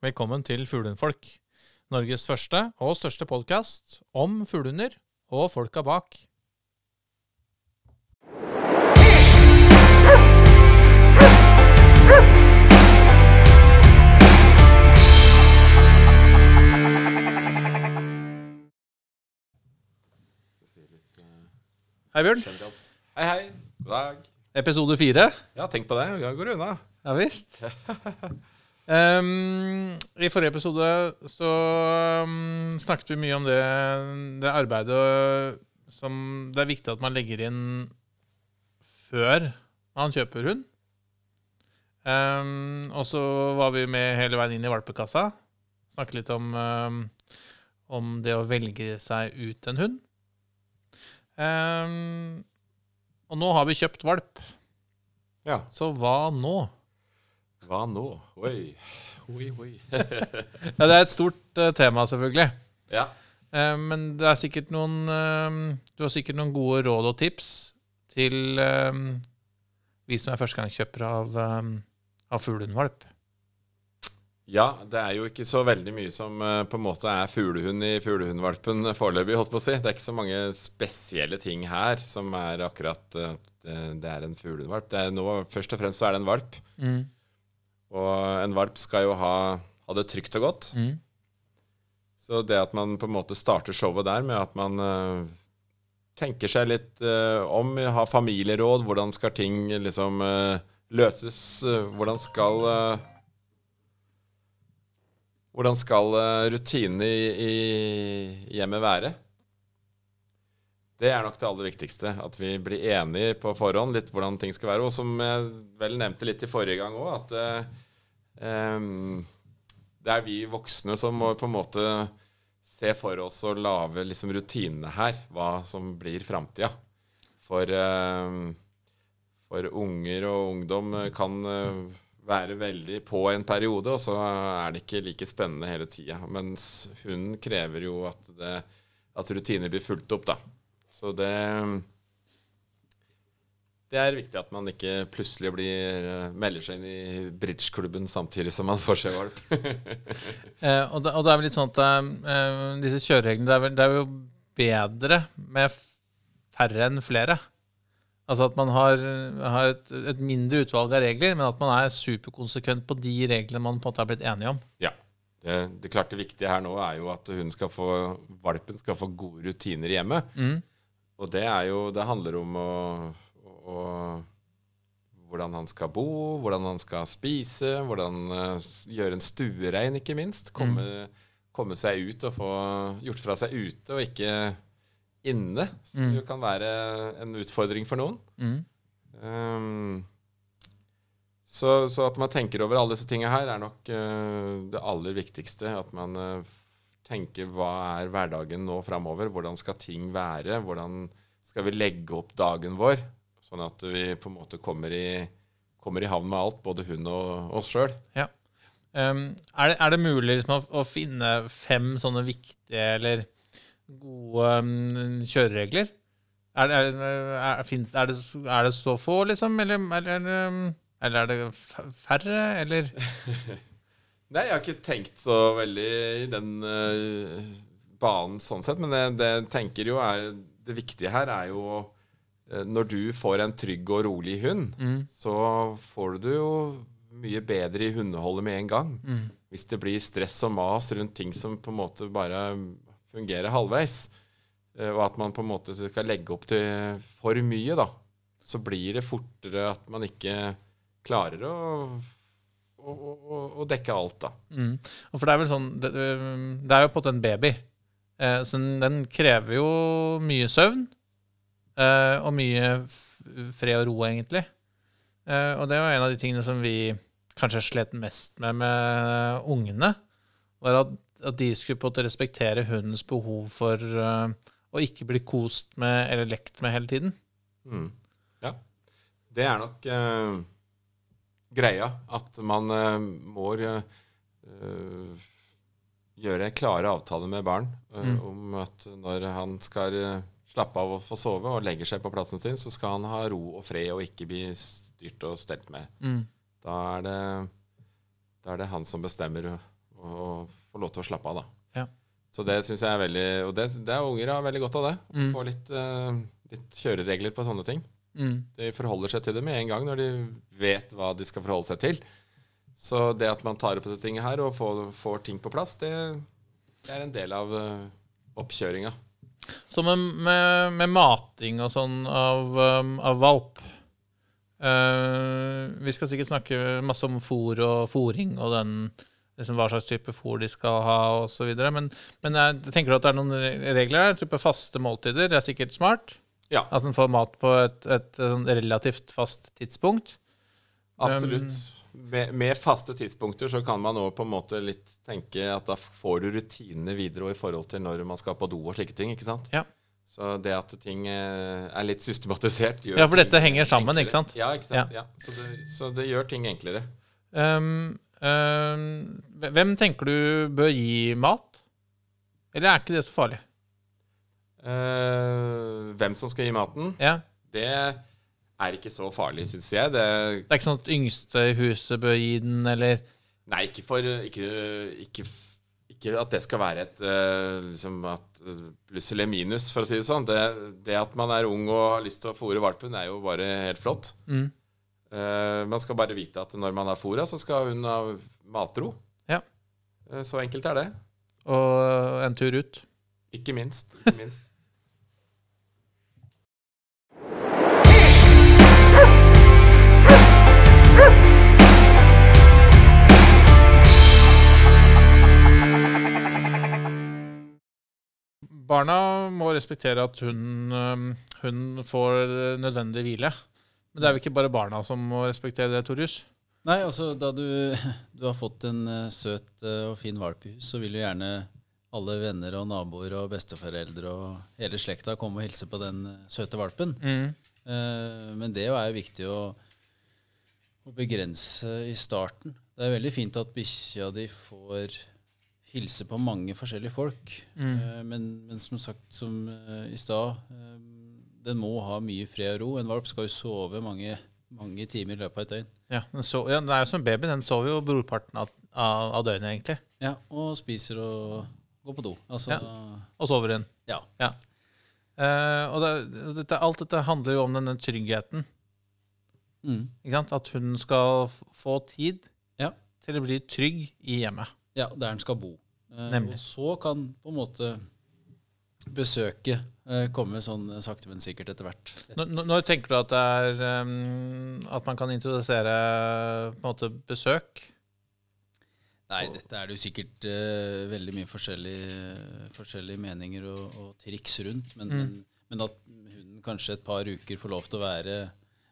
Velkommen til Fuglehundfolk. Norges første og største podkast om fuglehunder og folka bak. Hei, Bjørn. Hei, hei. God dag. Episode fire. Ja, tenk på det. Da går det unna. Ja visst. Ehm, I forrige episode så um, snakket vi mye om det, det arbeidet som det er viktig at man legger inn før man kjøper hund. Um, og så var vi med hele veien inn i valpekassa. Snakket litt om, um, om det å velge seg ut en hund. Og nå har vi kjøpt valp. Ja. Så hva nå? Hva nå? Oi. Oi, oi. Ja, det er et stort uh, tema, selvfølgelig. ja. Uh, men det er sikkert noen uh, Du har sikkert noen gode råd og tips til vi som er førstegangskjøpere av, eh, av fuglehundvalp. ja, det er jo ikke så veldig mye som på en måte er fuglehund i fuglehundvalpen foreløpig, holdt på å si. Det er ikke så mange spesielle ting her som er akkurat at det, er en fuglehundvalp. Først og fremst så er det en valp. Mm. Og en valp skal jo ha, ha det trygt og godt. Mm. Så det at man på en måte starter showet der med at man uh, tenker seg litt uh, om, har familieråd, hvordan skal ting liksom uh, løses, hvordan skal Hvordan skal rutinene i, i hjemmet være? Det er nok det aller viktigste. At vi blir enige på forhånd litt hvordan ting skal være. Og som jeg vel nevnte litt i forrige gang òg, at eh, det er vi voksne som må på en måte se for oss og lage liksom rutinene her, hva som blir framtida. For, eh, for unger og ungdom kan eh, være veldig på en periode, og så er det ikke like spennende hele tida. Mens hun krever jo at, det, at rutiner blir fulgt opp, da. Så det det er viktig at man ikke plutselig blir, eh, melder seg inn i bridgeklubben samtidig som man får seg valp. Eh, og, og det er vel litt sånn at eh, disse kjørereglene det er, vel, det er jo bedre med færre enn flere. Altså at man har, har et, et mindre utvalg av regler, men at man er superkonsekvent på de reglene man på en måte har blitt enige om. ja. Det, det klart det viktige her nå er jo at hun skal få, valpen skal få gode rutiner hjemme. Mm. Og det er jo Det handler om å, å, Hvordan han skal bo, hvordan han skal spise, hvordan uh, gjøre en stuerein, ikke minst. Komme, komme seg ut og få gjort fra seg ute, og ikke inne. Som Mm. jo kan være en utfordring for noen. Mm. Um, så, så at man tenker over alle disse tingene her, er nok uh, det aller viktigste. At man eh, tenker hva er hverdagen nå framover? Hvordan skal ting være? Hvordan skal vi legge opp dagen vår? Sånn at vi på en måte kommer i, kommer i havn med alt, både hun og oss sjøl. Um, er, det, er det mulig liksom, å, å finne fem sånne viktige eller gode um, kjøreregler? Er, det- er, finnes, er, det, er det så få, liksom? Eller, eller, eller er det færre, eller? Nei, jeg har ikke tenkt så veldig i den uh, banen sånn sett, men det, det jeg tenker jo er Det viktige her er jo uh, Når du får en trygg og rolig hund, Mm. så får du jo mye bedre i hundeholdet med en gang. Mm. Hvis det blir stress og mas rundt ting som på en måte bare fungerer halvveis, uh, og at man på en måte skal legge opp til for mye, da, så blir det fortere at man ikke klarer å, å, å, å dekke alt, da. Mm. Og For det er vel sånn Det, det er jo på en måte en baby. Eh, så den, den krever jo mye søvn. Eh, og mye fred og ro, egentlig. Eh, og det var en av de tingene som vi kanskje slet mest med med ungene. Var at, at de skulle på en måte respektere hundens behov for eh, å ikke bli kost med eller lekt med hele tiden. Mm. Ja. Det er nok eh, greia. At man eh, må eh, gjøre klare avtaler med barn eh, Mm. om at når han skal slappe av og få sove og legger seg på plassen sin, så skal han ha ro og fred og ikke bli styrt og stelt med. Mm. Da er det, da er det han som bestemmer og få lov til å slappe av, da. Ja. Så det syns jeg er veldig Og det, det er unger har veldig godt av det. Å Mm. Få litt, uh, litt kjøreregler på sånne ting. Mm. De forholder seg til det med en gang når de vet hva de skal forholde seg til. Så det at man tar opp disse tingene her og får, får ting på plass, det, det er en del av uh, oppkjøringa. Så med, med, med mating og sånn av, um, av valp uh, Vi skal sikkert snakke masse om fôr og fôring og den liksom hva slags type fôr de skal ha osv. Men, men jeg tenker du at det er noen regler her? Type faste måltider? Det er sikkert smart? Ja, At en får mat på et, et, sånn relativt fast tidspunkt? absolutt. Med, med faste tidspunkter så kan man òg på en måte litt tenke at da får du rutinene videre i forhold til når man skal på do og slike ting. ikke sant? Ja. Så det at ting eh, er litt systematisert gjør Ja, for dette henger sammen, enklere. ikke sant? Ja, ikke sant? Ja. Så, det, så det gjør ting enklere. Um, um, hvem tenker du bør gi mat? Eller er ikke det så farlig? Eh, hvem som skal gi maten, Ja. det er ikke så farlig, syns jeg. Det, Det er ikke sånn at yngste i huset bør gi den, eller nei, ikke for ikke, ikke, ikke at det skal være et uh, liksom at eh, pluss eller minus, for å si det sånn. Det, det at man er ung og har lyst til å fôre valpen, er jo bare helt flott. mm. Uh, man skal bare vite at når man har fôra, så skal hun ha matro. Ja. Så enkelt er det. Og en tur ut. Ikke minst. Ikke minst. Barna må respektere at hun, um, hun får nødvendig hvile. Men det er jo ikke bare barna som må respektere det, Torjus. Nei, altså da du, du har fått en eh, søt eh, og fin valp i hus, så vil jo gjerne alle venner og naboer og besteforeldre og hele slekta komme og hilse på den eh, søte valpen. Mm. Men det er jo viktig å, å begrense i starten. Det er veldig fint at bikkja di får hilse på mange forskjellige folk. Mm. Eh, men, men som sagt, som eh, i stad, eh, den må ha mye fred og ro. En valp skal jo sove mange, mange timer i løpet av et døgn. Ja, den, so ja, den er jo som en baby. Den sover jo brorparten av, av, døgnet, egentlig. Ja, og spiser og går på do. Altså, Og sover inn. ja. Eh, og det, dette, alt dette handler jo om denne tryggheten. Mm. At hun skal få tid Ja. til å bli trygg i hjemmet. Ja, der den skal bo. Eh, Nemlig. og så kan på en måte besøket eh, komme sånn sakte, men sikkert etter hvert. Når, når- tenker du at det er um, At man kan introdusere på en måte besøk? Nei, dette er det jo sikkert uh, veldig mye forskjellige, forskjellige meninger og, og triks rundt. Men, Mm. men, men at hunden kanskje et par uker får lov til å være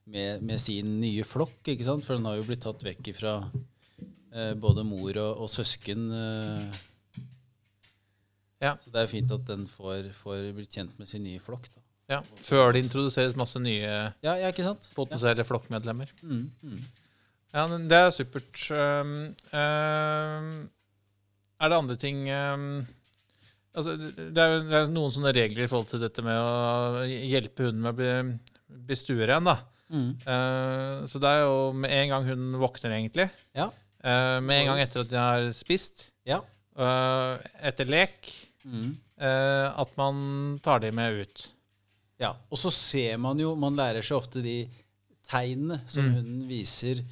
med, med sin nye flokk, ikke sant? For den har jo blitt tatt vekk ifra eh, både mor og, og søsken. Eh. Ja. Så det er fint at den får, får blitt kjent med sin nye flokk. Da. Ja, Før det introduseres masse nye Ja, ja, ikke sant? potensielle flokkmedlemmer. Ja. Mm, mm. Ja, Det er supert. Um, um, er det andre ting um, altså, det, er, det er noen sånne regler i forhold til dette med å hjelpe hunden med å bli, bli stuere igjen. da. Mm. Uh, så det er jo med en gang hun våkner, egentlig. Ja. Uh, med en gang etter at de har spist. Ja. Uh, etter lek. Mm. uh, at man tar de med ut. Ja, og så ser man jo Man lærer seg ofte de tegnene som Mm. hunden viser.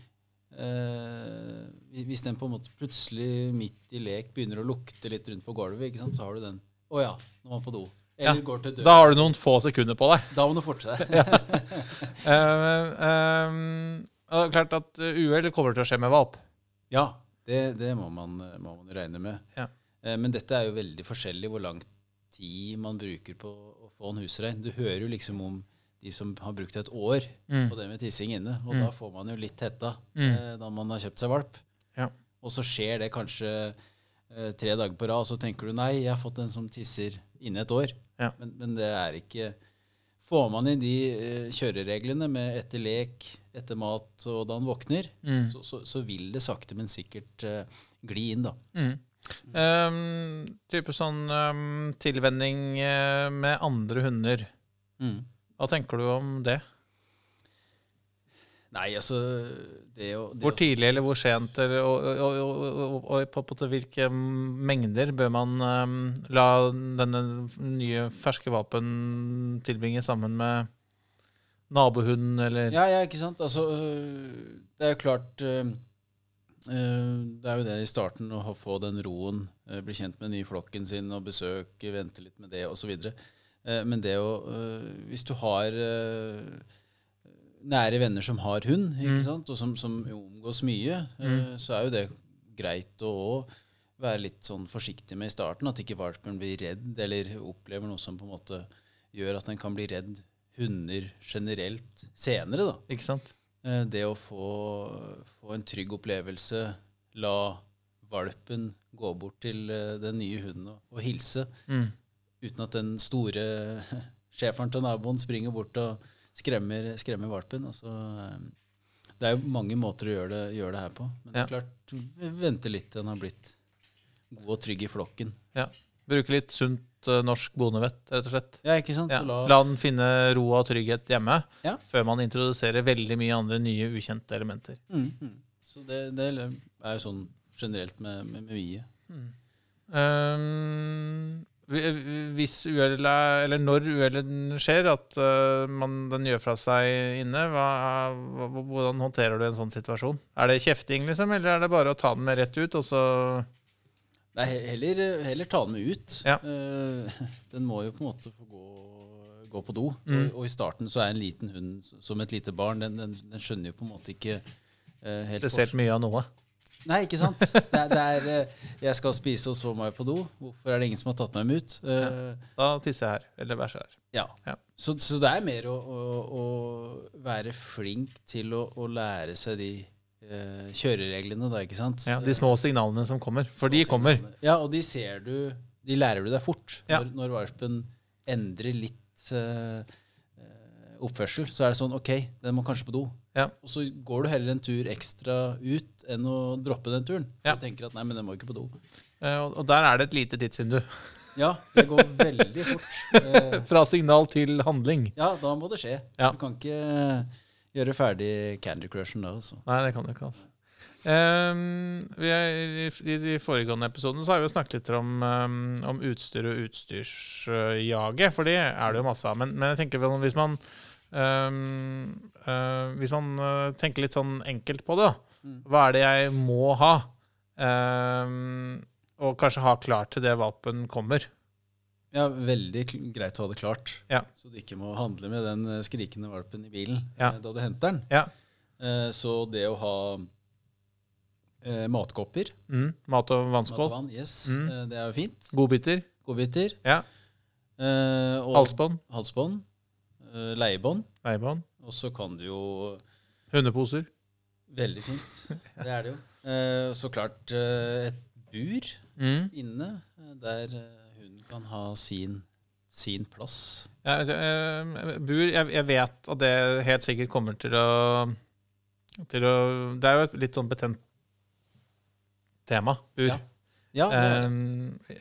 Hvis den på en måte plutselig midt i lek begynner å lukte litt rundt på gulvet, så har du den. Å ja, nå var man på do. Eller Ja. Da har du noen få sekunder på deg. Da må du fortsette. Uh, um, uh, klart at uh, uhell kommer til å skje med valp. Ja, det, det må, man, må man regne med. Ja. Eh, men dette er jo veldig forskjellig hvor lang tid man bruker på å få en husrein. Du hører jo liksom om de som har brukt et år Mm. på det med tissing inne, og Mm. da får man jo litt hetta Mm. eh, da man har kjøpt seg valp. Ja. Og så skjer det kanskje eh, tre dager på rad, og så tenker du nei, jeg har fått en som tisser inne et år. Ja. Men, men det er ikke Får man inn de eh, kjørereglene med etter lek, etter mat og da han våkner, Mm. så, så, så vil det sakte, men sikkert eh, gli inn, da. Mm. Um, type sånn um, tilvenning uh, med andre hunder. Mm. Hva tenker du om det? Nei, altså det å, det Hvor tidlig eller hvor sent, eller, og, og, og, på, på hvilke mengder bør man um, la denne nye ferske våpen tilbringe sammen med nabohunden, eller Ja, ja, ikke sant. Altså, øh, det er jo klart øh, øh, Det er jo det i starten å få den roen, øh, bli kjent med den nye flokken sin og besøke, vente litt med det osv. Men det å Hvis du har nære venner som har hund, ikke Mm. sant, og som, som omgås mye, mm. så er jo det greit å være litt sånn forsiktig med i starten. At ikke valpen blir redd eller opplever noe som på en måte gjør at den kan bli redd hunder generelt senere. da. Ikke sant? Eh, Det å få, få en trygg opplevelse, la valpen gå bort til eh, den nye hunden og, og hilse, Mm. uten at den store schæferen til naboen springer bort og skremmer, skremmer valpen. Altså, eh, det er jo mange måter å gjøre det, gjøre det her på. Men det er klart, vente venter litt til den har blitt god og trygg i flokken. Ja. Bruke litt sunt eh, norsk bondevett, rett og slett. Ja, ikke sant? Ja. La, La den finne ro og trygghet hjemme, Ja. før man introduserer veldig mye andre nye, ukjente elementer. mm, mm. Så det, det er jo sånn generelt med, med, med mye. Um, hvi- hvis uhellet er- eller når uhellet skjer, at uh, man, den gjør fra seg inne, hva, hva, hvordan håndterer du en sånn situasjon? Er det kjefting, liksom, eller er det bare å ta den med rett ut, og så Nei, heller, heller ta den med ut. Ja. Eh, den må jo på en måte få gå, gå på do. Mm. Og, og i starten så er en liten hund som et lite barn, den, den, den skjønner jo på en måte ikke eh, helt spesielt mye av noe? Nei, ikke sant? Det er, det er eh, Jeg skal spise, og så må jeg på do. Hvorfor er det ingen som har tatt meg med ut? Ja. Da tisser jeg her, eller bæsjer her. ja. Ja. Så, så det er mer å, å, å være flink til å, å lære seg de uh, kjørereglene, da, ikke sant? Ja, de små signalene som kommer, for de kommer. Ja, og de ser du De lærer du deg fort. Ja. Når, når valpen endrer litt eh, eh, oppførsel, så er det sånn OK, den må kanskje på do. Ja. Og så går du heller en tur ekstra ut enn å droppe den turen. For Ja. du tenker at nei, men den må ikke på do. Eh, Og der er det et lite tidsvindu. Ja, det går veldig fort. Eh, Fra signal til handling. ja, da må det skje. Ja. Du kan ikke gjøre ferdig Candy Crushen da, altså. Nei, det kan du ikke. altså. Um, vi er, i, I de foregående episodene så har vi jo snakket litt om, um, om utstyr og utstyrsjaget, for det er det jo masse av. Men, men jeg tenker vel hvis man ehm, uh, Hvis man uh, tenker litt sånn enkelt på det. Mm. Hva er det jeg må ha? Um, og kanskje ha klart til det valpen kommer. Ja, veldig greit å ha det klart. Ja. Så du ikke må handle med den eh, skrikende valpen i bilen Ja. da du henter den. Ja. Uh, Så det å ha matkopper, Mm, mat og mat og vannskål. vann, yes, Mm. det er jo fint. Godbiter. Godbiter. Ja. Og Halsbånd. halsbånd. Eh, leiebånd. Leiebånd. Og så kan du jo Hundeposer. Veldig fint. Det er det jo. Eh, Så klart eh, et bur Mm. inne der hunden kan ha sin, sin plass. Ja, eh, bur jeg, jeg vet at det helt sikkert kommer til å, til å Det er jo et litt sånn betent tema, bur. Ja. Ja, det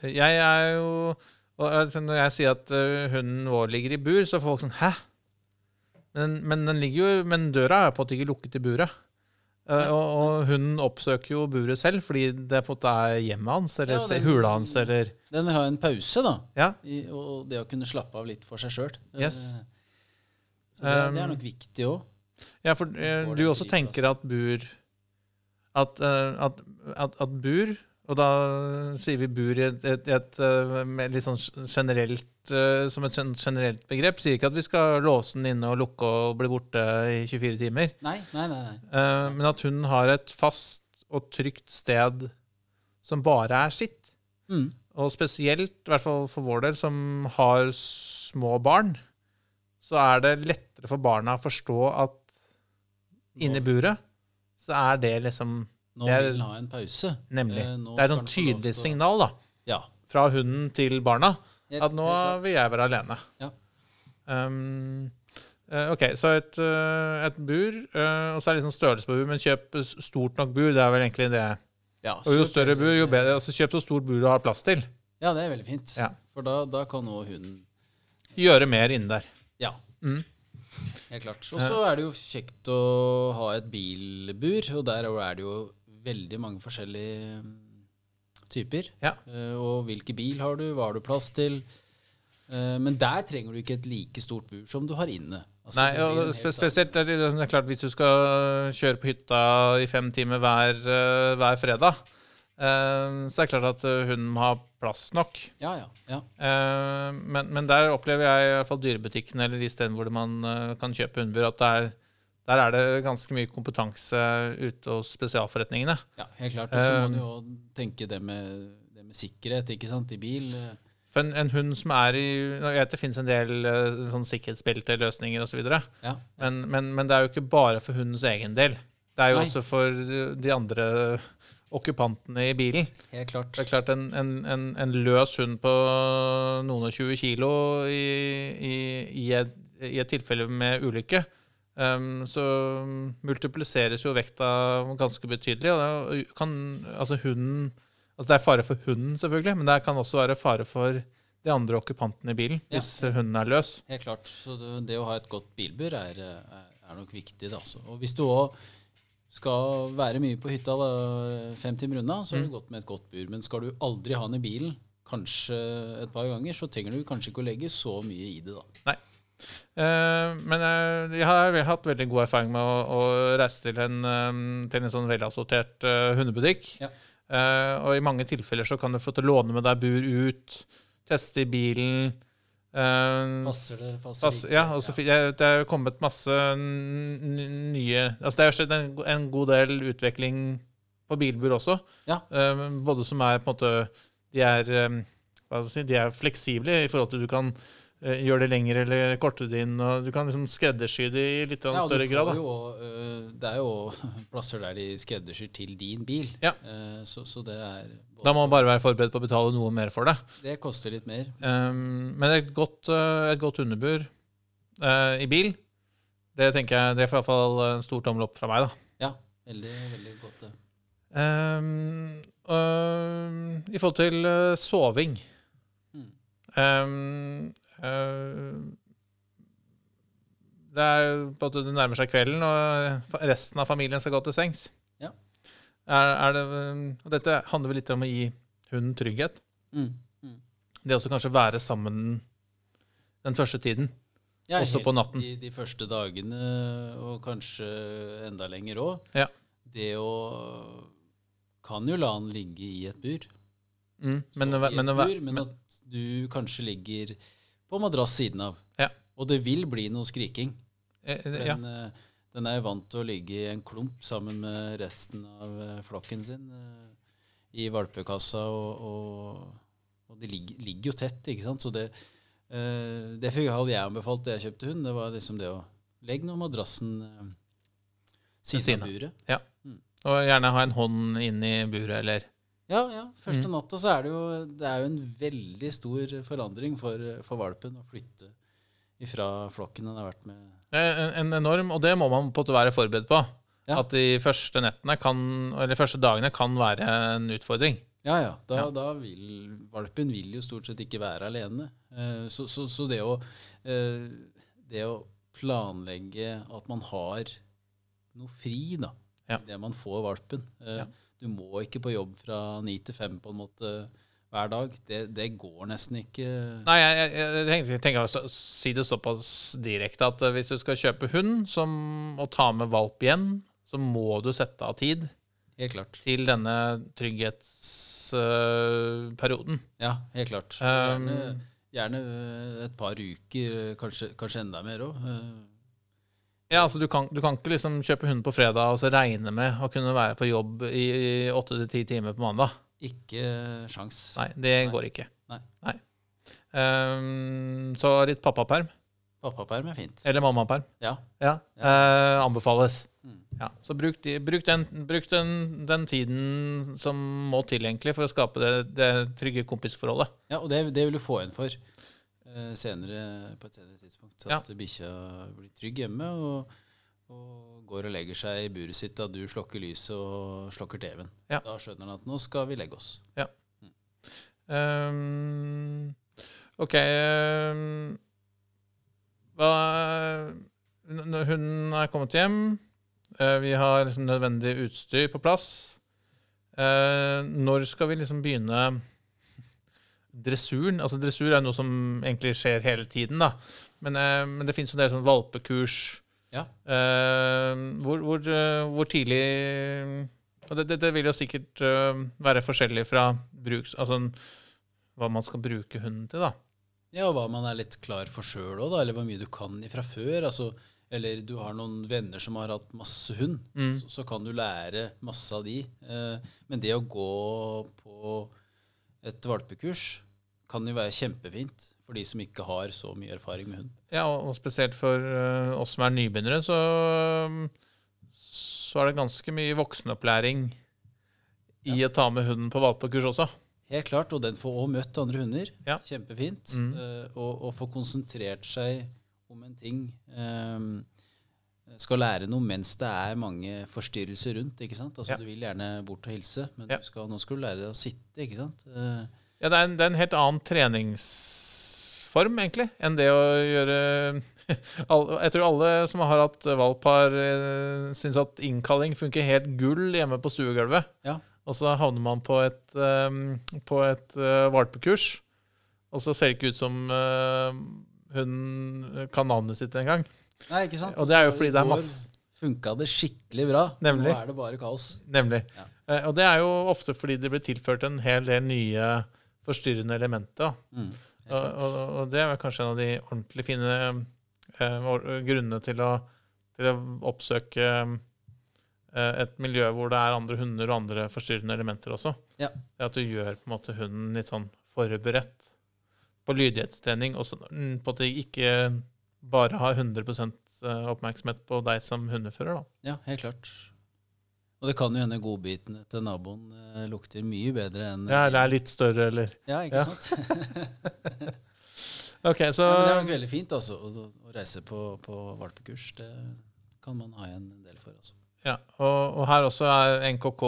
det. Jeg er jo og Når jeg sier at eh, hunden vår ligger i bur, så får folk sånn Hæ? Men, men, den jo, men døra er på en måte ikke lukket i buret. Uh, og, og hunden oppsøker jo buret selv, fordi det på en måte er hjemmet hans, eller Ja, den- hula hans, eller Den vil ha en pause, da. Ja. I, og det å kunne slappe av litt for seg sjøl. Yes. Så det, det er Um, nok viktig òg. Ja, for eh, du også tenker at bur at, eh, at, at, at bur Og da sier vi bur i et, et, et, eh, litt sånn generelt eh, som et generelt begrep. Sier ikke at vi skal låse den inne og lukke og bli borte i 24 timer. Nei, nei, nei. nei. Eh, men at hun har et fast og trygt sted som bare er sitt. Mm. Og spesielt, i hvert fall for vår del, som har små barn, så er det lettere for barna å forstå at inni buret så er det liksom nå er- vil den ha en pause. Nemlig. Eh, Det er noen tydelige til signal da, Ja. fra hunden til barna at nå vil jeg være alene. Ja. Um, ok, så et, eh, et bur, eh, og så er det liksom størrelse på bur, men kjøp stort nok bur, det er vel egentlig det. Ja, Og jo større bur, jo bedre. Altså kjøp så stort bur du har plass til. Ja, det er veldig fint. Ja. For da, da kan nå hunden Gjøre mer inni der. Ja. Mm. Helt klart. Og så er det jo kjekt å ha et bilbur, og der er det jo veldig mange forskjellige mm, typer. Ja. Eh, og hvilken bil har du, hva har du plass til? Eh, men der trenger du ikke et like stort bur som du har inne. Altså, Nei, og spe spesielt er det, det er klart hvis du skal kjøre på hytta i fem timer hver, eh, hver fredag, eh, så er det klart at eh, hun må ha plass nok. Ja, ja. ja. Eh, men, men der opplever jeg i hvert fall dyrebutikken eller de stedene hvor man eh, kan kjøpe hundebur, at der, der er det ganske mye kompetanse ute hos spesialforretningene. ja helt klart. Og så må Eh, du jo tenke det med, det med sikkerhet ikke sant, i bil. eh. For en, en hund som er i Jeg vet det finnes en del sånn sikkerhetsbelte, løsninger osv., Ja, men, men, men det er jo ikke bare for hundens egen del. Det er jo Nei. også for de andre okkupantene i bilen. helt klart. Det er klart En, en, en, en løs hund på noen og 20 kilo i, i, i, et, i et tilfelle med ulykke, um, så multipliseres jo vekta ganske betydelig. Og det kan, altså hunden, altså det er fare for hunden, selvfølgelig, men det kan også være fare for de andre okkupantene i bilen Ja. hvis hunden er løs. Helt klart. Så det, å ha et godt bilbur er, er, er nok viktig. Da, altså. Og hvis du òg skal være mye på hytta da, fem timer unna, så er det godt med et godt bur. Men skal du aldri ha den i bilen, kanskje et par ganger, så trenger du kanskje ikke å legge så mye i det. da. Eh, men jeg, jeg har hatt veldig god erfaring med å, å reise til en, um, til en sånn velassortert uh, hundebutikk. Ja. Uh, og i mange tilfeller så kan du få til å låne med deg bur ut, teste i bilen. eh, Passer det? Passer pass, ja, og så ja. det er kommet masse nye Altså det har skjedd en, en god del utvikling på bilbur også. Ja. Eh, både som er på en måte De er, eh, si, de er fleksible i forhold til du kan eh, gjøre det lengre eller korte det inn. og Du kan liksom skreddersy det i litt Ja, større grad. Da. Jo, øh, det er jo plasser der de skreddersyr til din bil. Ja. Eh, så, så det er da må man bare være forberedt på å betale noe mer for det. Det koster litt mer. Um, men et godt, eh, et godt underbur eh, i bil, det tenker jeg, det får i hvert fall en stor tommel opp fra meg. da. Ja, veldig, veldig godt. det. Um, um, I forhold til eh, soving Mm. um, eh, Det er på at det nærmer seg kvelden, og resten av familien skal gå til sengs. Ja. Er, er det, og dette handler vel litt om å gi hunden trygghet. Mm. Mm. Det også kanskje være sammen den første tiden. Ja, Også på natten. De, de første dagene, og kanskje enda lenger òg. Ja. Det å Kan jo la han ligge i et bur. Mm, men, Sove i et men, bur, men at du kanskje ligger på madrass siden av. Ja. Og det vil bli noe skriking. eh, Den, ja. eh, den er vant til å ligge i en klump sammen med resten av eh, flokken sin eh, i valpekassa, og, og, og de ligger, ligger jo tett, ikke sant. Så det, Uh, det fikk jeg anbefalt da jeg kjøpte hund. Det var liksom det å legge noe madrassen uh, siden av av Ja. Mm. Og gjerne ha en hånd inn i buret, eller Ja, ja. Første Mm. natta så er det jo Det er jo en veldig stor forandring for, for valpen å flytte ifra flokken den har vært med. En, en enorm, og det må man på være forberedt på. Ja. At de første nettene kan, eller første dagene kan være en utfordring. Ja, ja. Da, Ja. da vil valpen vil jo stort sett ikke være alene. Eh, så, så, så det å eh, Det å planlegge at man har noe fri, da. Ja. Det man får valpen. Eh, Ja. Du må ikke på jobb fra ni til fem på en måte hver dag. Det, det går nesten ikke. Nei, jeg, jeg, jeg tenker, tenker å si det såpass direkte at eh, hvis du skal kjøpe hund som, og ta med valp igjen, så må du sette av tid Helt klart. til denne trygghetsperioden. Ja, helt klart. Um, Gjerne, gjerne et par uker, kanskje, kanskje enda mer òg. Ja, altså du kan, du kan ikke liksom kjøpe hund på fredag og så regne med å kunne være på jobb i åtte til ti timer på mandag. Ikke sjans. Nei, det Nei. går ikke. Nei. Um, så litt pappaperm, Pappaperm er fint. eller mammaperm, Ja. ja, Uh, anbefales. Mm. Ja, så bruk, de, bruk, den, bruk den, den tiden som må til egentlig for å skape det, det trygge kompisforholdet. Ja, og det, det vil du få igjen for eh, senere, på et senere tidspunkt. Ja. At bikkja blir trygg hjemme og, og går og legger seg i buret sitt da du slokker lyset og slokker TV-en. Ja. Da skjønner han at nå skal vi legge oss. Um, OK um, hva, når hunden er kommet hjem, eh, vi har liksom nødvendig utstyr på plass. Eh, når skal vi liksom begynne dressuren? Altså Dressur er noe som egentlig skjer hele tiden, da. Men, eh, men det finnes jo en del sånn valpekurs. Ja. Eh, hvor, hvor, eh, hvor tidlig Og det, det, det vil jo sikkert eh, være forskjellig fra bruks... Altså hva man skal bruke hunden til, da. Ja, og hva man er litt klar for sjøl òg, eller hvor mye du kan fra før. Altså, eller du har noen venner som har hatt masse hund, Mm. så, så kan du lære masse av de. Eh, men det å gå på et valpekurs kan jo være kjempefint for de som ikke har så mye erfaring med hund. Ja, og og spesielt for uh, oss som er nybegynnere, så, så er det ganske mye voksenopplæring i å ta med hunden på valpekurs også. Helt klart, og den får òg møtt andre hunder. Ja. Kjempefint. Mm. Uh, og, og få konsentrert seg om en ting. Um, skal lære noe mens det er mange forstyrrelser rundt. ikke sant? Altså Ja. Du vil gjerne bort og hilse, men Ja. du skal, nå skal du lære deg å sitte. ikke sant? Eh, Ja, det er en, det er en helt annen treningsform, egentlig, enn det å gjøre Jeg tror alle som har hatt valp, har uh, syns at innkalling funker helt gull hjemme på stuegulvet. ja. Og så havner man på et, eh, på et eh, valpekurs, og så ser det ikke ut som uh, hun kan navnet sitt engang. Nei, ikke sant? Og det er jo fordi det er masse Funka det skikkelig bra. Nemlig. Nå er det bare kaos. Nemlig. Ja. Eh, og det er jo ofte fordi det blir tilført en hel del nye forstyrrende elementer. da. Mm. Og, og, og det er kanskje en av de ordentlig fine eh, grunnene til å, til å oppsøke eh, et miljø hvor det er andre hunder og andre forstyrrende elementer også. Ja. Det at du gjør på en måte hunden litt sånn forberedt på lydighetstrening, og så på en måte ikke bare har 100 oppmerksomhet på deg som hundefører. da. Ja, helt klart. Og det kan jo hende godbitene til naboen eh, lukter mye bedre enn Ja, eller er litt større, eller Ja, ikke Ja. sant? OK, så Ja, men det er nok veldig fint altså, å, å reise på, på valpekurs. Det kan man ha igjen en del for. Altså. ja, og, og her også er NKK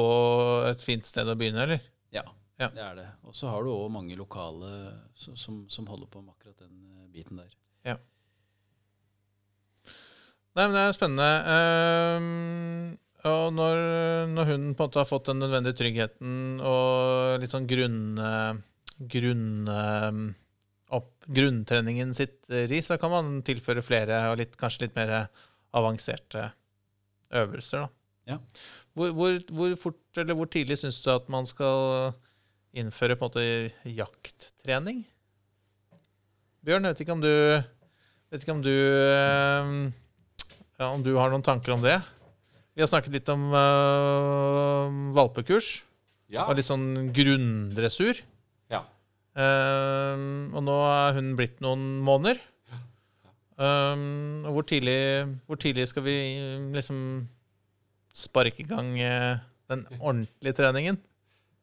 et fint sted å begynne, eller? Ja, Ja. det er det. Og så har du òg mange lokale som, som, holder på med akkurat den eh, biten der. Ja. Nei, men det er spennende. Ehm, og når, når hun på en måte har fått den nødvendige tryggheten og litt sånn grunn... grunn ehm, opp, grunntreningen sitter i, så kan man tilføre flere og litt, kanskje litt mer avanserte øvelser. Ja. Hvor, hvor, hvor fort eller hvor tidlig syns du at man skal innføre på en måte jakttrening? Bjørn, jeg vet ikke om du ikke om du ehm, ja, om du har noen tanker om det? Vi har snakket litt om uh, valpekurs Ja. og litt sånn grunndressur. ja. Uh, og nå er hun blitt noen måneder. Ehm, og hvor tidlig, hvor tidlig skal vi liksom sparke i gang uh, den ordentlige treningen?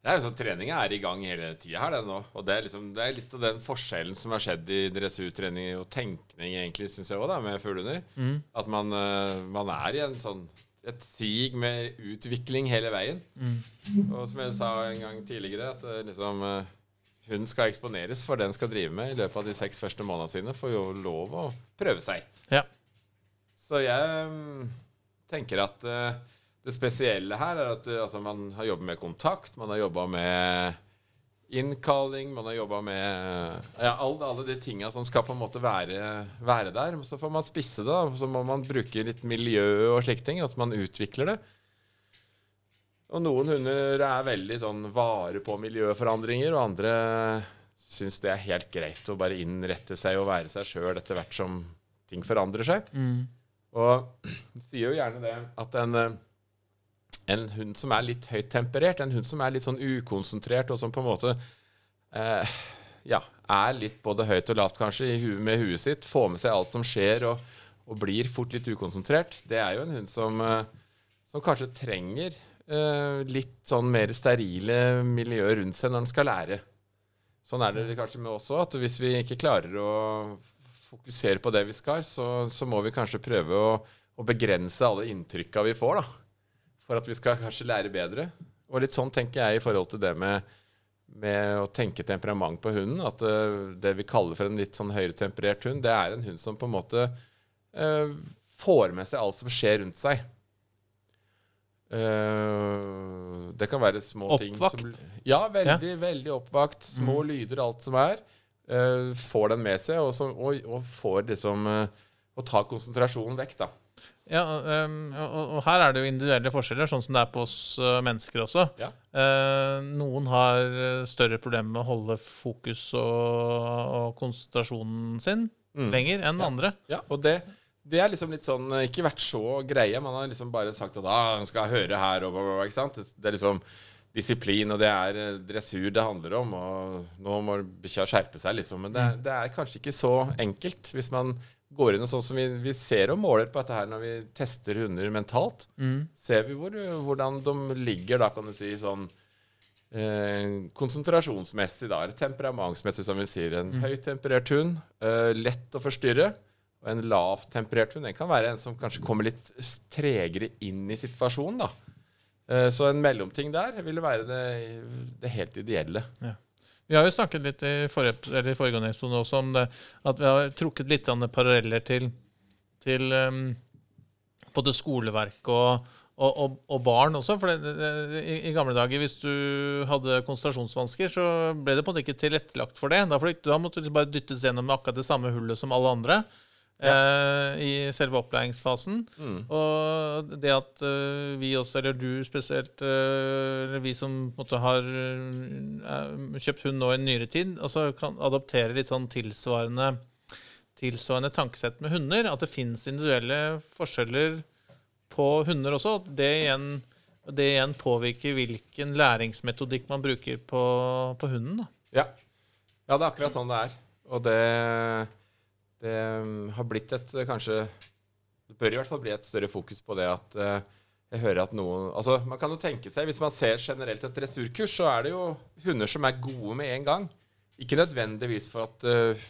Det er jo sånn, Treninga er i gang hele tida her, det nå. Og det er, liksom, det er litt av den forskjellen som har skjedd i dressurtrening og tenkning, egentlig, syns jeg òg, med fuglehunder. Mm. At man, eh, man er i en sånn et sig med utvikling hele veien. Mm. Og som jeg sa en gang tidligere, at eh, liksom eh, hun skal eksponeres for det hun skal drive med i løpet av de seks første månedene sine. Får jo lov å prøve seg. Ja. Så jeg mm, tenker at eh, det spesielle her er at altså, man har jobba med kontakt, man har jobba med innkalling, man har jobba med ja, alle, alle de tinga som skal på en måte være, være der. Så får man spisse det, da. Så må man bruke litt miljø og slike ting. At man utvikler det. Og noen hunder er veldig sånn vare på miljøforandringer, og andre syns det er helt greit å bare innrette seg og være seg sjøl etter hvert som ting forandrer seg. Mm. Og sier jo gjerne det at en, eh, en hund som er litt høyt temperert, en hund som er litt sånn ukonsentrert, og som på en måte eh, ja, er litt både høyt og lavt kanskje med huet sitt, får med seg alt som skjer, og, og blir fort litt ukonsentrert, det er jo en hund som, eh, som kanskje trenger eh, litt sånn mer sterile miljø rundt seg når den skal lære. Sånn er det kanskje med oss òg, at hvis vi ikke klarer å fokusere på det vi skal, så, så må vi kanskje prøve å, å begrense alle inntrykka vi får, da. For at vi skal kanskje lære bedre. Og litt sånn tenker jeg i forhold til det med, med å tenke temperament på hunden. At eh, det vi kaller for en litt sånn høyretemperert hund, det er en hund som på en måte eh, får med seg alt som skjer rundt seg. Eh, det kan være små ting Oppvakt? Ja, veldig, veldig oppvakt. Små lyder, alt som er. Eh, får den med seg, og, så, og, og får liksom Å Og tar konsentrasjonen vekk, da. Ja, um, og, og her er det jo individuelle forskjeller, sånn som det er på oss uh, mennesker også. Ja. Uh, noen har uh, større problemer med å holde fokus og, og konsentrasjonen sin Mm. lenger enn andre. Ja, og det, det er liksom litt sånn Ikke vært så greie. Man har liksom bare sagt at ah, man skal høre her og bla, bla, bla, ikke sant? Det er liksom disiplin, og det er eh, dressur det handler om. Og nå må bikkja skjerpe seg, liksom. Men det, er- det er kanskje ikke så enkelt hvis man går inn og sånn som vi, vi ser og måler på dette her når vi tester hunder mentalt. Ser vi hvor, hvordan de ligger da, kan du si, sånn eh, konsentrasjonsmessig, da, eller temperamentsmessig, som vi sier. En mm. høytemperert hund, eh, lett å forstyrre. Og en lavtemperert hund den kan være en som kanskje kommer litt tregere inn i situasjonen. da. Eh, så en mellomting der ville være det, det helt ideelle. Vi har jo snakket litt i forrige, episode også om det, at vi har trukket litt paralleller til, til um, både skoleverk og, og, og, og barn også. For det, det, i, i gamle dager, hvis du hadde konsentrasjonsvansker, så ble det på en måte ikke tilrettelagt for det. Da, da måtte du bare dyttes gjennom akkurat det samme hullet som alle andre. Eh, I selve opplæringsfasen. Og det at eh, vi også, eller du spesielt, eh, eller vi som måtte, har kjøpt hund nå i nyere tid, altså kan adoptere litt sånn tilsvarende, tilsvarende tankesett med hunder. At det fins individuelle forskjeller på hunder også. Det igjen, det igjen påvirker hvilken læringsmetodikk man bruker på, på hunden. Da. Ja. ja, det er akkurat sånn det er. Og det, det mm, har blitt et eh, kanskje Det bør i hvert fall bli et større fokus på det at eh, jeg hører at noen Altså, man kan jo tenke seg, hvis man ser generelt et dressurkurs, så er det jo hunder som er gode med en gang. Ikke nødvendigvis for at uh,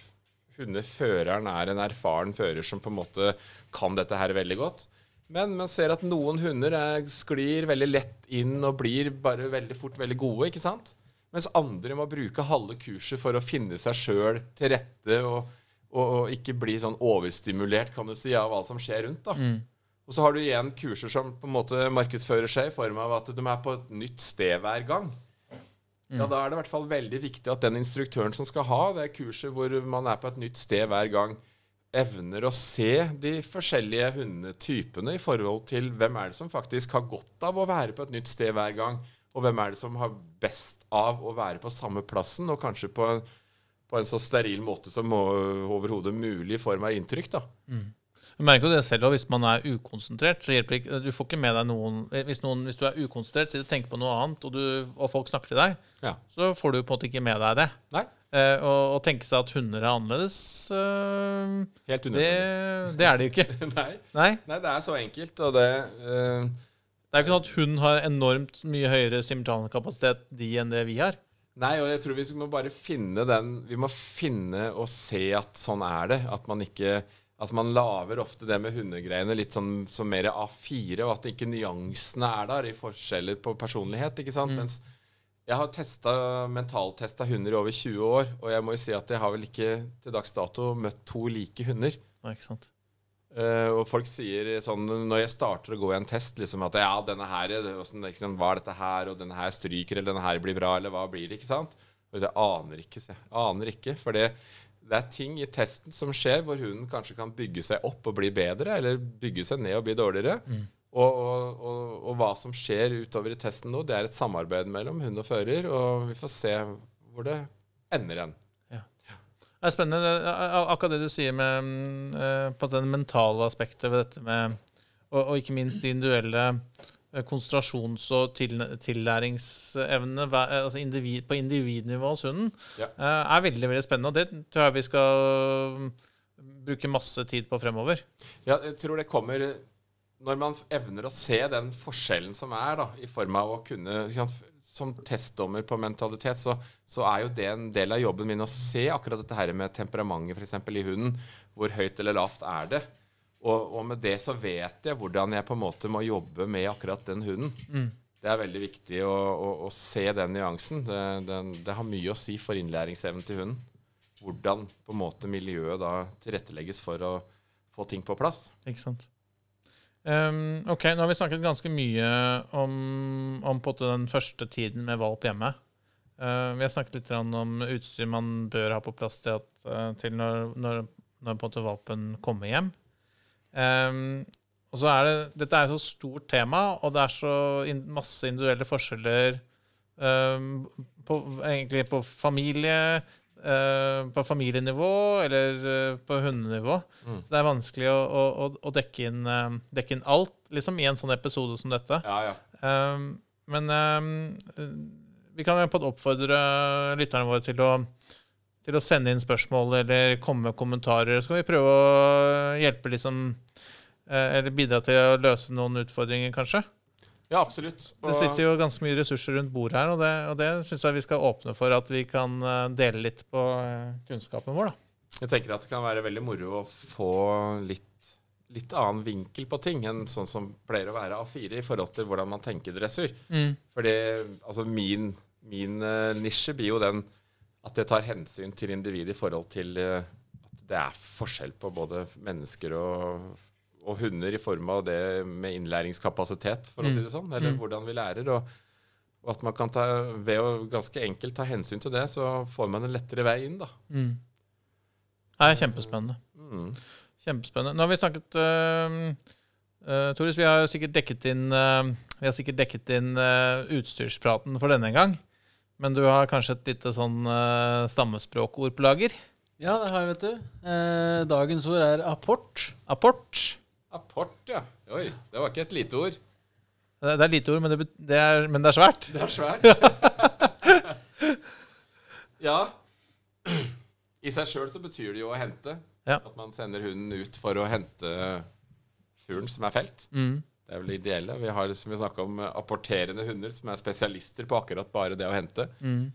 hundeføreren er en erfaren fører som på en måte kan dette her veldig godt. Men man ser at noen hunder er, sklir veldig lett inn og blir bare veldig fort veldig gode, ikke sant? Mens andre må bruke halve kurset for å finne seg sjøl til rette og, og, og ikke bli sånn overstimulert kan du si, av alt som skjer rundt. da. Og så har du igjen kurser som på en måte markedsfører seg i form av at de er på et nytt sted hver gang. Ja, Da er det i hvert fall veldig viktig at den instruktøren som skal ha det kurset hvor man er på et nytt sted hver gang, evner å se de forskjellige hundetypene i forhold til hvem er det som faktisk har godt av å være på et nytt sted hver gang, og hvem er det som har best av å være på samme plassen, og kanskje på en, på en så steril måte som overhodet mulig for meg inntrykk. da. Du merker jo det selv, hvis man er ukonsentrert, så hjelper ikke Du får ikke med deg noen Hvis, noen, hvis du er ukonsentrert, sitter og tenker på noe annet, og, du, og folk snakker til deg, Ja. så får du på en måte ikke med deg det. Nei, Eh, og, og tenke seg at hunder er annerledes, eh, helt det, det er det jo ikke. Nei. Nei. Nei, det er så enkelt, og det eh, Det er jo ikke sånn at hund har enormt mye høyere simultankapasitet de enn det vi har. Nei, og jeg tror vi må bare finne den Vi må finne og se at sånn er det. At man ikke Altså man lager ofte det med hundegreiene litt sånn som mer A4, og at ikke nyansene er der i forskjeller på personlighet. ikke sant? Mens jeg har testa, mentaltesta hunder i over 20 år, og jeg må jo si at jeg har vel ikke til dags dato møtt to like hunder. Nei, ikke sant? Eh, og folk sier sånn når jeg starter å gå i en test, liksom at ja, denne her, hvordan, hva er dette her, og denne her stryker, eller denne her blir bra, eller hva blir det, ikke sant? Og jeg aner ikke, sier jeg. Aner ikke, for det, det er ting i testen som skjer hvor hunden kanskje kan bygge seg opp og bli bedre, eller bygge seg ned og bli dårligere. Og, og, og, og hva som skjer utover i testen nå, det er et samarbeid mellom hund og fører, og vi får se hvor det ender hen. Det er spennende, akkurat det du sier med mm, eh, på det mentale aspektet ved dette med Og, og ikke minst de individuelle eh, konsentrasjons- og til, tillæringsevnene eh, altså individ, på individnivå hos hunden, Ja. er veldig veldig spennende. Og det tror jeg vi skal mm, bruke masse tid på fremover. Ja, jeg tror det kommer når man evner å se den forskjellen som er, da, i form av å kunne Som testdommer på mentalitet, så, så er jo det en del av jobben min å se akkurat dette her med temperamentet f.eks. i hunden. Hvor høyt eller lavt er det? Og, og med det så vet jeg hvordan jeg på en måte må jobbe med akkurat den hunden. Det er veldig viktig å, å, å se den nyansen. Det, den, det har mye å si for innlæringsevnen til hunden. Hvordan på en måte miljøet da tilrettelegges for å få ting på plass. Ikke sant? Um, ok, nå har vi snakket ganske mye om, om den første tiden med valp hjemme. Uh, vi har snakket litt om utstyr man bør ha på plass til, at, uh, til når, når, når valpen kommer hjem. Um, og så er det, Dette er et så stort tema, og det er så in, masse individuelle forskjeller um, på, egentlig på familie, uh, på familienivå eller uh, på hundenivå. Mm. Så det er vanskelig å, å, å dekke, inn, uh, dekke, inn, alt liksom i en sånn episode som dette. Ja, ja. Men vi kan på en oppfordre lytterne våre til å, til å sende inn spørsmål eller komme med kommentarer. Så kan vi prøve å hjelpe liksom Eller bidra til å løse noen utfordringer, kanskje. Ja absolutt. Og, Det sitter jo ganske mye ressurser rundt bordet her, og det, og det syns jeg vi skal åpne for at vi kan eh, dele litt på eh, kunnskapen vår. da. jeg tenker at det kan være veldig moro å få litt, litt annen vinkel på ting enn sånn som pleier å være A4 i forhold til hvordan man tenker dressur. Fordi altså min, min uh, nisje blir jo den at det tar hensyn til individet i forhold til uh, at det er forskjell på både mennesker og, og hunder i form av det med innlæringskapasitet, for å si det sånn, eller hvordan vi lærer. Og, og at man kan ta, ved å ganske enkelt ta hensyn til det, så får man en lettere vei inn, da. Det er kjempespennende. Mm. Kjempespennende. Nå har vi snakket uh, uh, Toris, vi har sikkert dekket inn, uh, vi har sikkert dekket inn uh, utstyrspraten for denne gang. Men du har kanskje et lite sånn uh, stammespråkord på lager? Ja, det har jeg, vet du. Eh, dagens ord er apport. Apport. Apport, ja. Oi, det var ikke et lite ord. Det, det er lite ord, men det, det er, men det er svært. Det er svært. ja. I seg sjøl så betyr det jo å hente. Ja. At man sender hunden ut for å hente fuglen som er felt. Mm. Det er vel det ideelle. Vi har som vi snakket om, apporterende hunder som er spesialister på akkurat bare det å hente. Mm.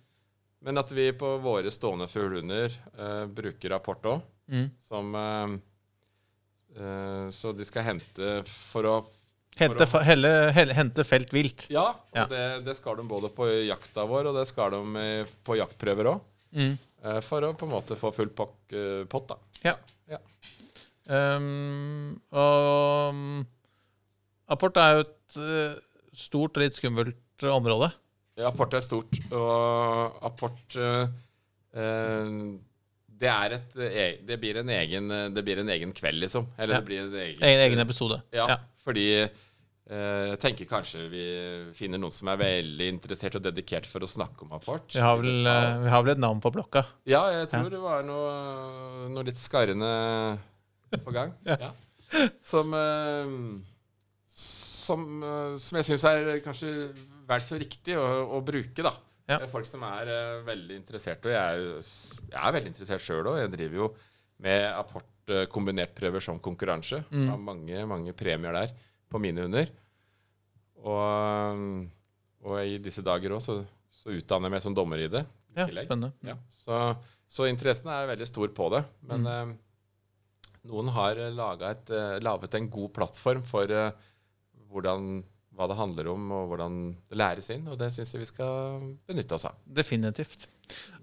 Men at vi på våre stående fuglehunder uh, bruker apport òg, Mm. som eh, Så de skal hente for å Hente, helle, helle, hente felt vilt. Ja, og Ja. Det, det skal de både på jakta vår, og det skal de eh, på jaktprøver òg. Mm. For å på en måte få full eh, pott, da. Ja. Ja. Um, og um, apport er jo et uh, stort og litt skummelt område. Ja, apport er stort, og apport uh, eh, det et eh, Det blir en egen, eh, det blir en egen kveld, liksom. Eller Ja. det blir en egen, Egen, egen episode. Ja, Ja. fordi eh, jeg tenker kanskje vi finner noen som er veldig interessert og dedikert for å snakke om apport. Vi, har vel, vi har vel et navn på blokka. Ja, jeg tror det var noe, noe litt skarrende på gang. ja. Som eh, som, eh, som jeg syns er kanskje vel så riktig å, å bruke, da. Ja. Det er folk som er uh, veldig interessert, og jeg er, jeg er veldig interessert sjøl òg. Jeg driver jo med apport uh, kombinert prøver som konkurranse. Mm. Har mange, mange premier der på mine hunder. Og, og i disse dager òg så, så utdanner jeg meg som dommer i det. i Ja, spennende. Ja, så, så interessen er veldig stor på det. Men Mm. uh, noen har eh, laget, et, eh, laget en god plattform for eh, hvordan, hva det handler om, og hvordan det læres inn. Og det syns jeg vi skal benytte oss av. Definitivt.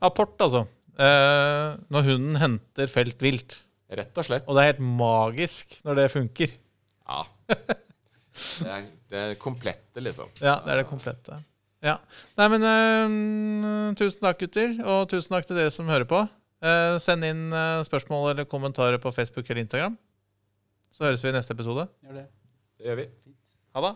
Apport, altså. Eh, når hunden henter felt vilt. Rett og slett. Og det er helt magisk når det funker. Ja. Det er det er komplette, liksom. Ja, det er det komplette. Ja. Nei, men eh, tusen takk, gutter. Og tusen takk til dere som hører på. Eh, send inn eh, spørsmål eller kommentarer på Facebook eller Instagram. Så høres vi i neste episode. Gjør det. Det gjør vi. Ha det.